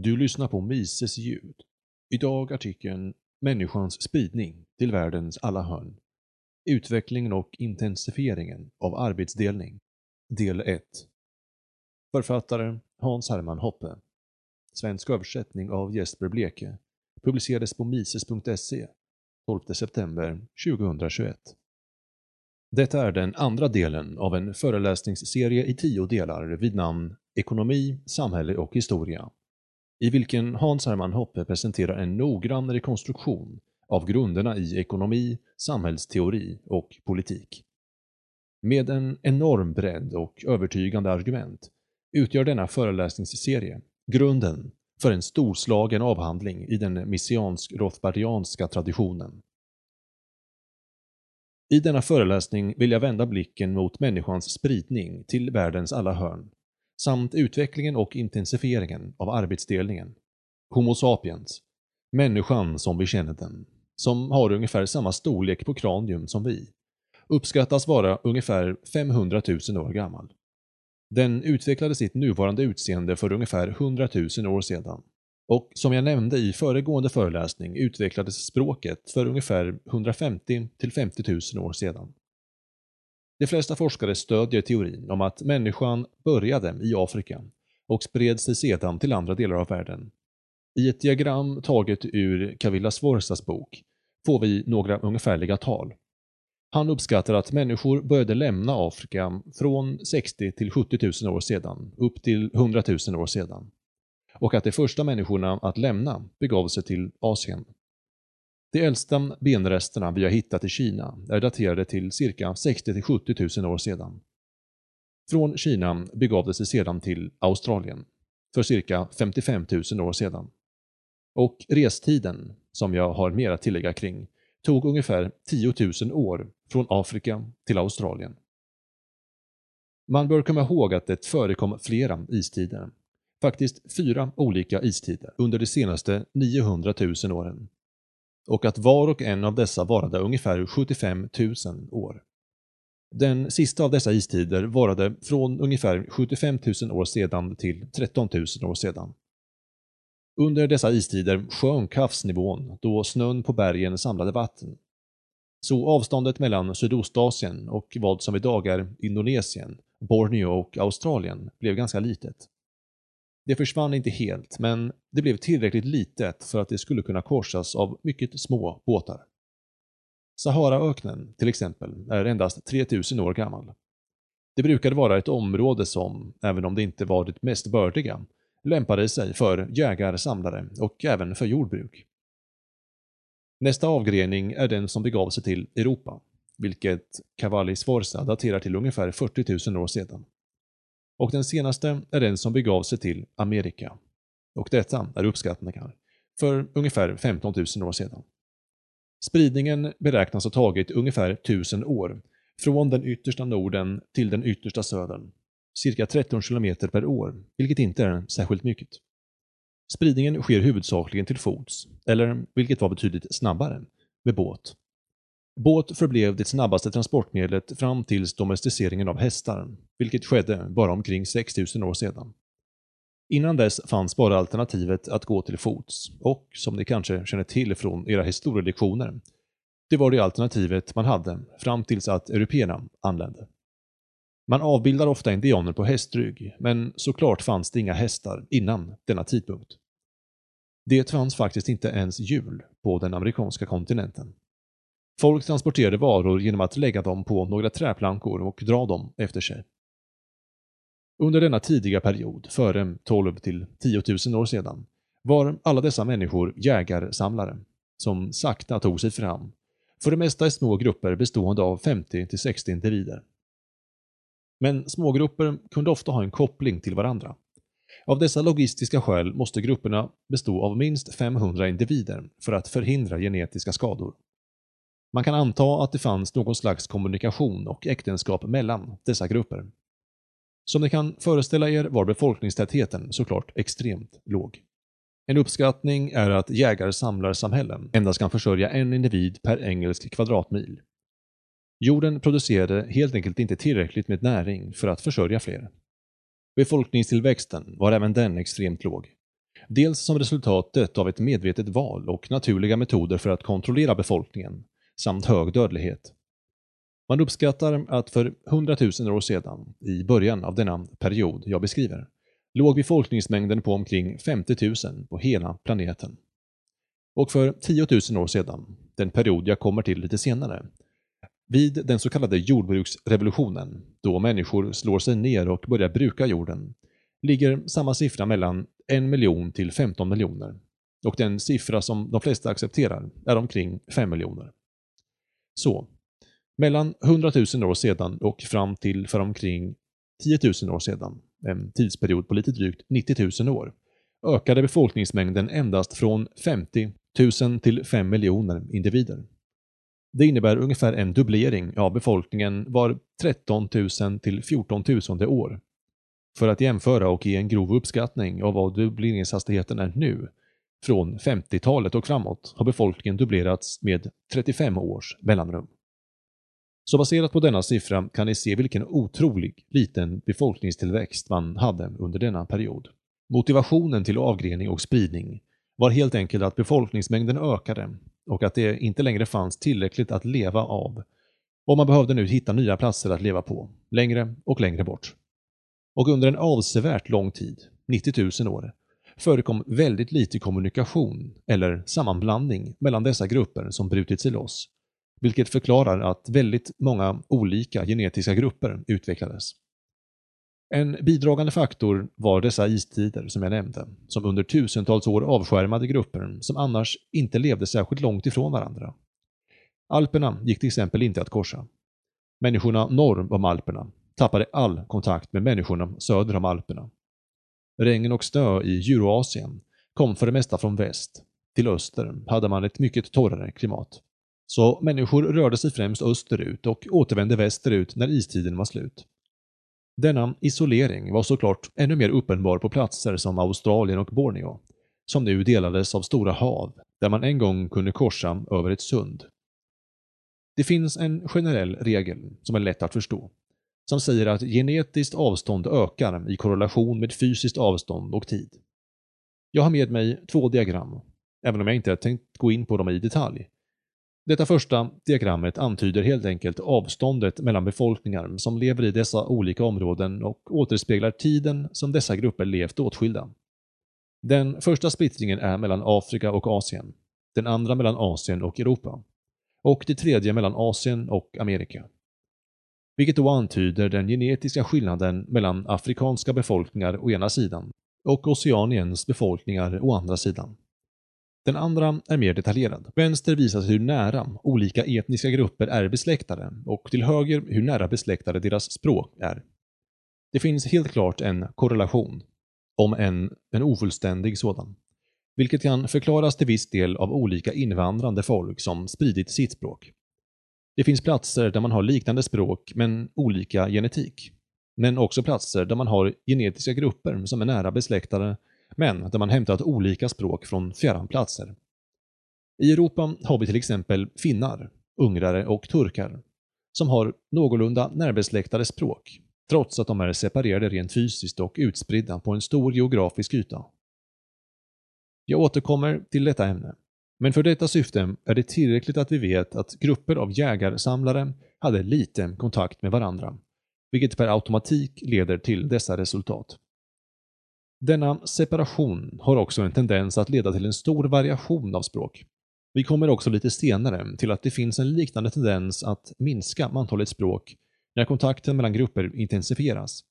Du lyssnar på Mises ljud. Idag artikeln “Människans spridning till världens alla hörn. Utvecklingen och intensifieringen av arbetsdelning” Del 1 Författare Hans Hermann Hoppe. Svensk översättning av Jesper Bleke. Publicerades på mises.se 12 september 2021 Detta är den andra delen av en föreläsningsserie i tio delar vid namn Ekonomi, samhälle och historia i vilken Hans Hermann Hoppe presenterar en noggrann rekonstruktion av grunderna i ekonomi, samhällsteori och politik. Med en enorm bredd och övertygande argument utgör denna föreläsningsserie grunden för en storslagen avhandling i den messiansk-rothbardianska traditionen. I denna föreläsning vill jag vända blicken mot människans spridning till världens alla hörn samt utvecklingen och intensifieringen av arbetsdelningen. Homo sapiens, människan som vi känner den, som har ungefär samma storlek på kranium som vi, uppskattas vara ungefär 500 000 år gammal. Den utvecklade sitt nuvarande utseende för ungefär 100 000 år sedan. Och som jag nämnde i föregående föreläsning utvecklades språket för ungefär 150 50 000 år sedan. De flesta forskare stödjer teorin om att människan började i Afrika och spred sig sedan till andra delar av världen. I ett diagram taget ur Kavilla Svorsas bok får vi några ungefärliga tal. Han uppskattar att människor började lämna Afrika från 60 till 70 000 år sedan, upp till 100 000 år sedan. Och att de första människorna att lämna begav sig till Asien. De äldsta benresterna vi har hittat i Kina är daterade till cirka 60 70 000 år sedan. Från Kina begav det sig sedan till Australien för cirka 55 000 år sedan. Och restiden, som jag har mer att tillägga kring, tog ungefär 10 000 år från Afrika till Australien. Man bör komma ihåg att det förekom flera istider, faktiskt fyra olika istider under de senaste 900 000 åren och att var och en av dessa varade ungefär 75 000 år. Den sista av dessa istider varade från ungefär 75 000 år sedan till 13 000 år sedan. Under dessa istider sjönk havsnivån då snön på bergen samlade vatten. Så avståndet mellan Sydostasien och vad som idag är Indonesien, Borneo och Australien blev ganska litet. Det försvann inte helt, men det blev tillräckligt litet för att det skulle kunna korsas av mycket små båtar. Saharaöknen, till exempel, är endast 3000 år gammal. Det brukade vara ett område som, även om det inte var det mest bördiga, lämpade sig för jägare, samlare och även för jordbruk. Nästa avgrening är den som begav sig till Europa, vilket Cavalli Sforza daterar till ungefär 40 000 år sedan och den senaste är den som begav sig till Amerika. Och detta är uppskattningar, för ungefär 15 000 år sedan. Spridningen beräknas ha tagit ungefär 1000 år, från den yttersta norden till den yttersta södern, cirka 13 km per år, vilket inte är särskilt mycket. Spridningen sker huvudsakligen till fots, eller, vilket var betydligt snabbare, med båt. Båt förblev det snabbaste transportmedlet fram tills domesticeringen av hästar, vilket skedde bara omkring 6000 år sedan. Innan dess fanns bara alternativet att gå till fots och, som ni kanske känner till från era historielektioner, det var det alternativet man hade fram tills att européerna anlände. Man avbildar ofta indianer på hästrygg, men såklart fanns det inga hästar innan denna tidpunkt. Det fanns faktiskt inte ens hjul på den amerikanska kontinenten. Folk transporterade varor genom att lägga dem på några träplankor och dra dem efter sig. Under denna tidiga period, före 12 till 10 000 år sedan, var alla dessa människor jägarsamlare, som sakta tog sig fram, för det mesta i små grupper bestående av 50 till 60 individer. Men smågrupper kunde ofta ha en koppling till varandra. Av dessa logistiska skäl måste grupperna bestå av minst 500 individer för att förhindra genetiska skador. Man kan anta att det fanns någon slags kommunikation och äktenskap mellan dessa grupper. Som ni kan föreställa er var befolkningstätheten såklart extremt låg. En uppskattning är att jägar-samlarsamhällen endast kan försörja en individ per engelsk kvadratmil. Jorden producerade helt enkelt inte tillräckligt med näring för att försörja fler. Befolkningstillväxten var även den extremt låg. Dels som resultatet av ett medvetet val och naturliga metoder för att kontrollera befolkningen, samt hög dödlighet. Man uppskattar att för 100 000 år sedan, i början av denna period jag beskriver, låg befolkningsmängden på omkring 50 000 på hela planeten. Och för 10 000 år sedan, den period jag kommer till lite senare, vid den så kallade jordbruksrevolutionen, då människor slår sig ner och börjar bruka jorden, ligger samma siffra mellan 1 miljon till 15 miljoner. Och den siffra som de flesta accepterar är omkring 5 miljoner. Så, mellan 100 000 år sedan och fram till för omkring 10 000 år sedan, en tidsperiod på lite drygt 90 000 år, ökade befolkningsmängden endast från 50 000 till 5 miljoner individer. Det innebär ungefär en dubblering av befolkningen var 13 000 till 14 000 år. För att jämföra och ge en grov uppskattning av vad dubbleringshastigheten är nu, från 50-talet och framåt har befolkningen dubblerats med 35 års mellanrum. Så baserat på denna siffra kan ni se vilken otrolig liten befolkningstillväxt man hade under denna period. Motivationen till avgrening och spridning var helt enkelt att befolkningsmängden ökade och att det inte längre fanns tillräckligt att leva av och man behövde nu hitta nya platser att leva på, längre och längre bort. Och under en avsevärt lång tid, 90 000 år, förekom väldigt lite kommunikation eller sammanblandning mellan dessa grupper som brutit sig loss, vilket förklarar att väldigt många olika genetiska grupper utvecklades. En bidragande faktor var dessa istider som jag nämnde, som under tusentals år avskärmade grupper som annars inte levde särskilt långt ifrån varandra. Alperna gick till exempel inte att korsa. Människorna norr om Alperna tappade all kontakt med människorna söder om Alperna. Regn och snö i Euroasien kom för det mesta från väst. Till öster hade man ett mycket torrare klimat. Så människor rörde sig främst österut och återvände västerut när istiden var slut. Denna isolering var såklart ännu mer uppenbar på platser som Australien och Borneo, som nu delades av stora hav, där man en gång kunde korsa över ett sund. Det finns en generell regel som är lätt att förstå, som säger att genetiskt avstånd ökar i korrelation med fysiskt avstånd och tid. Jag har med mig två diagram, även om jag inte tänkt gå in på dem i detalj, detta första diagrammet antyder helt enkelt avståndet mellan befolkningar som lever i dessa olika områden och återspeglar tiden som dessa grupper levt åtskilda. Den första splittringen är mellan Afrika och Asien, den andra mellan Asien och Europa och det tredje mellan Asien och Amerika. Vilket då antyder den genetiska skillnaden mellan afrikanska befolkningar å ena sidan och Oceaniens befolkningar å andra sidan. Den andra är mer detaljerad. Vänster visar hur nära olika etniska grupper är besläktade och till höger hur nära besläktade deras språk är. Det finns helt klart en korrelation, om än en ofullständig sådan, vilket kan förklaras till viss del av olika invandrande folk som spridit sitt språk. Det finns platser där man har liknande språk men olika genetik, men också platser där man har genetiska grupper som är nära besläktade men där man hämtat olika språk från fjärran platser. I Europa har vi till exempel finnar, ungrare och turkar, som har någorlunda närbesläktade språk, trots att de är separerade rent fysiskt och utspridda på en stor geografisk yta. Jag återkommer till detta ämne, men för detta syfte är det tillräckligt att vi vet att grupper av jägarsamlare hade lite kontakt med varandra, vilket per automatik leder till dessa resultat. Denna separation har också en tendens att leda till en stor variation av språk. Vi kommer också lite senare till att det finns en liknande tendens att minska antalet språk när kontakten mellan grupper intensifieras.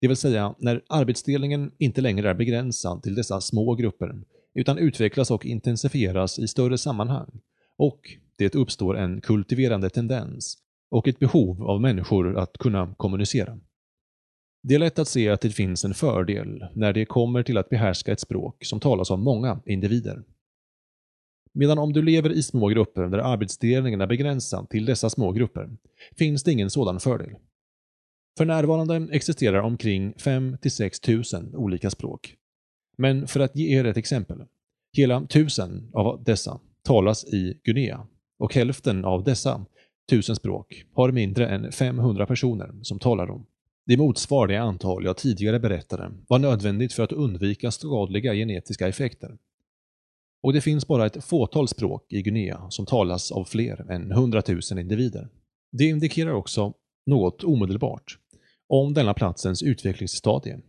Det vill säga när arbetsdelningen inte längre är begränsad till dessa små grupper utan utvecklas och intensifieras i större sammanhang och det uppstår en kultiverande tendens och ett behov av människor att kunna kommunicera. Det är lätt att se att det finns en fördel när det kommer till att behärska ett språk som talas av många individer. Medan om du lever i små grupper där arbetsdelningen är begränsad till dessa små grupper, finns det ingen sådan fördel. För närvarande existerar omkring 5-6 tusen olika språk. Men för att ge er ett exempel. Hela tusen av dessa talas i Guinea och hälften av dessa tusen språk har mindre än 500 personer som talar dem. Det motsvarar det antal jag tidigare berättade var nödvändigt för att undvika skadliga genetiska effekter. Och det finns bara ett fåtal språk i Guinea som talas av fler än 100 000 individer. Det indikerar också något omedelbart om denna platsens utvecklingsstadie.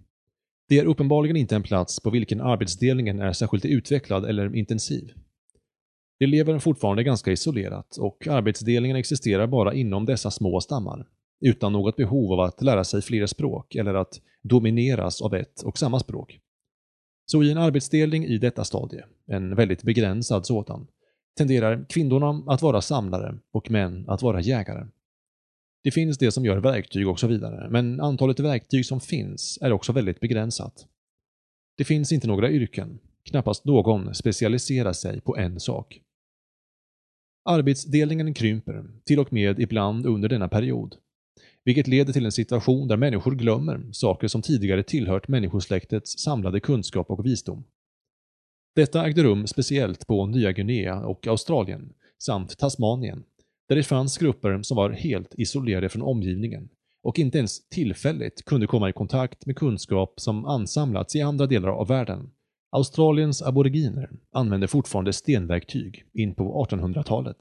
Det är uppenbarligen inte en plats på vilken arbetsdelningen är särskilt utvecklad eller intensiv. De lever fortfarande ganska isolerat och arbetsdelningen existerar bara inom dessa små stammar, utan något behov av att lära sig fler språk eller att domineras av ett och samma språk. Så i en arbetsdelning i detta stadie, en väldigt begränsad sådan, tenderar kvinnorna att vara samlare och män att vara jägare. Det finns det som gör verktyg och så vidare, men antalet verktyg som finns är också väldigt begränsat. Det finns inte några yrken, knappast någon specialiserar sig på en sak. Arbetsdelningen krymper, till och med ibland under denna period, vilket leder till en situation där människor glömmer saker som tidigare tillhört människosläktets samlade kunskap och visdom. Detta ägde rum speciellt på Nya Guinea och Australien, samt Tasmanien, där det fanns grupper som var helt isolerade från omgivningen och inte ens tillfälligt kunde komma i kontakt med kunskap som ansamlats i andra delar av världen. Australiens aboriginer använde fortfarande stenverktyg in på 1800-talet.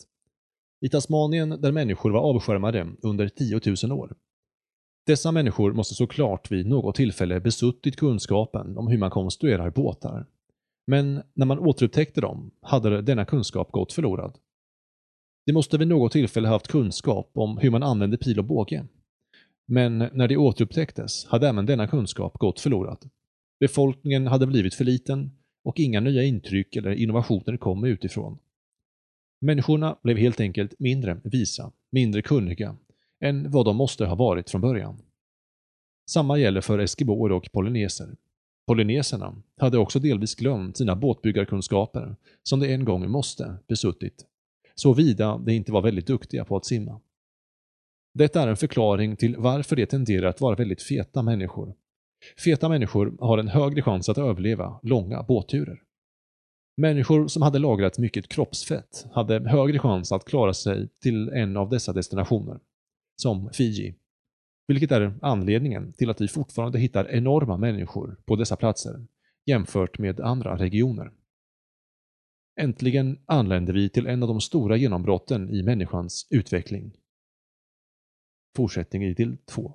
I Tasmanien där människor var avskärmade under 10 000 år. Dessa människor måste såklart vid något tillfälle besuttit kunskapen om hur man konstruerar båtar. Men när man återupptäckte dem hade denna kunskap gått förlorad. De måste vid något tillfälle haft kunskap om hur man använde pil och båge. Men när de återupptäcktes hade även denna kunskap gått förlorad. Befolkningen hade blivit för liten och inga nya intryck eller innovationer kom utifrån. Människorna blev helt enkelt mindre visa, mindre kunniga, än vad de måste ha varit från början. Samma gäller för eskiboer och polyneser. Polyneserna hade också delvis glömt sina båtbyggarkunskaper som de en gång måste besuttit, såvida de inte var väldigt duktiga på att simma. Detta är en förklaring till varför de tenderar att vara väldigt feta människor. Feta människor har en högre chans att överleva långa båtturer. Människor som hade lagrat mycket kroppsfett hade högre chans att klara sig till en av dessa destinationer, som Fiji, vilket är anledningen till att vi fortfarande hittar enorma människor på dessa platser jämfört med andra regioner. Äntligen anländer vi till en av de stora genombrotten i människans utveckling. Fortsättning i del 2.